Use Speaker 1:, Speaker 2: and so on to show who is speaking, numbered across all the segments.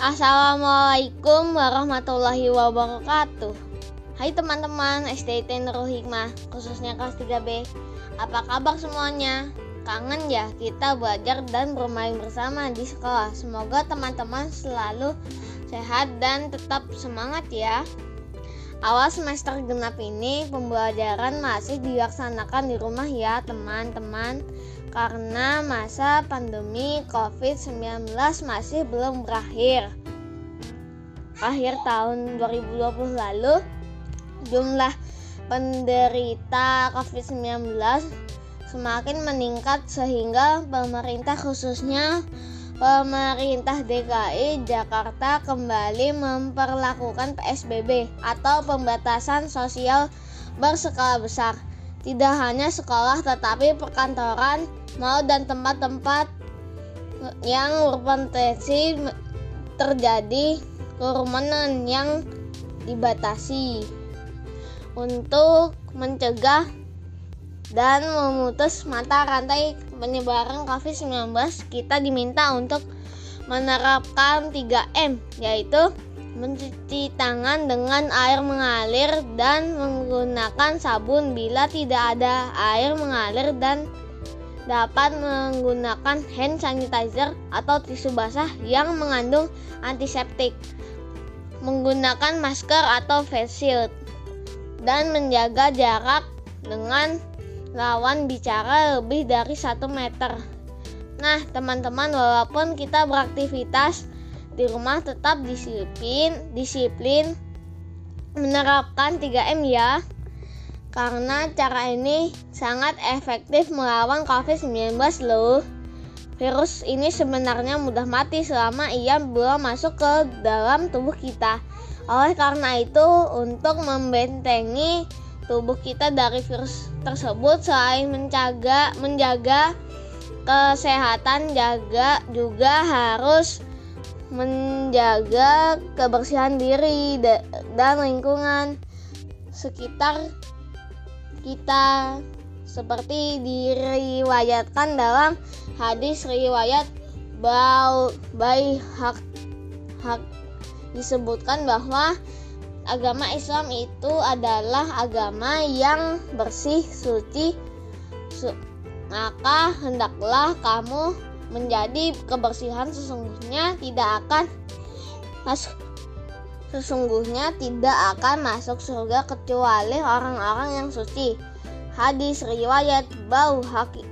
Speaker 1: Assalamualaikum warahmatullahi wabarakatuh. Hai teman-teman STT Nurul Hikmah khususnya kelas 3B Apa kabar semuanya? Kangen ya kita belajar dan bermain bersama di sekolah. Semoga teman-teman selalu sehat dan tetap semangat ya. Awal semester genap ini pembelajaran masih dilaksanakan di rumah ya teman-teman. Karena masa pandemi COVID-19 masih belum berakhir. Akhir tahun 2020 lalu, jumlah penderita COVID-19 semakin meningkat sehingga pemerintah khususnya pemerintah DKI Jakarta kembali memperlakukan PSBB atau pembatasan sosial berskala besar. Tidak hanya sekolah tetapi perkantoran, mal dan tempat-tempat yang berpotensi terjadi kerumunan yang dibatasi untuk mencegah dan memutus mata rantai penyebaran COVID-19 kita diminta untuk menerapkan 3M yaitu mencuci tangan dengan air mengalir dan menggunakan sabun bila tidak ada air mengalir dan dapat menggunakan hand sanitizer atau tisu basah yang mengandung antiseptik menggunakan masker atau face shield dan menjaga jarak dengan lawan bicara lebih dari satu meter nah teman-teman walaupun kita beraktivitas di rumah tetap disiplin, disiplin menerapkan 3M ya. Karena cara ini sangat efektif melawan COVID-19 loh. Virus ini sebenarnya mudah mati selama ia belum masuk ke dalam tubuh kita. Oleh karena itu, untuk membentengi tubuh kita dari virus tersebut selain menjaga menjaga kesehatan jaga juga harus menjaga kebersihan diri dan lingkungan sekitar kita. Seperti diriwayatkan dalam hadis riwayat bayi hak hak disebutkan bahwa agama Islam itu adalah agama yang bersih suci maka hendaklah kamu menjadi kebersihan sesungguhnya tidak akan masuk sesungguhnya tidak akan masuk surga kecuali orang-orang yang suci. Hadis riwayat Bau Hakim.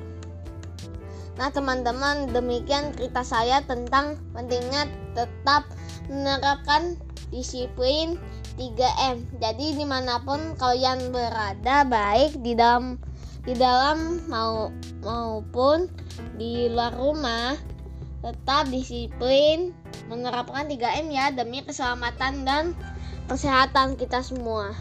Speaker 1: Nah teman-teman demikian cerita saya tentang pentingnya tetap menerapkan disiplin 3M. Jadi di mana pun kalian berada baik di dalam di dalam mau maupun di luar rumah tetap disiplin menerapkan 3M ya demi keselamatan dan kesehatan kita semua.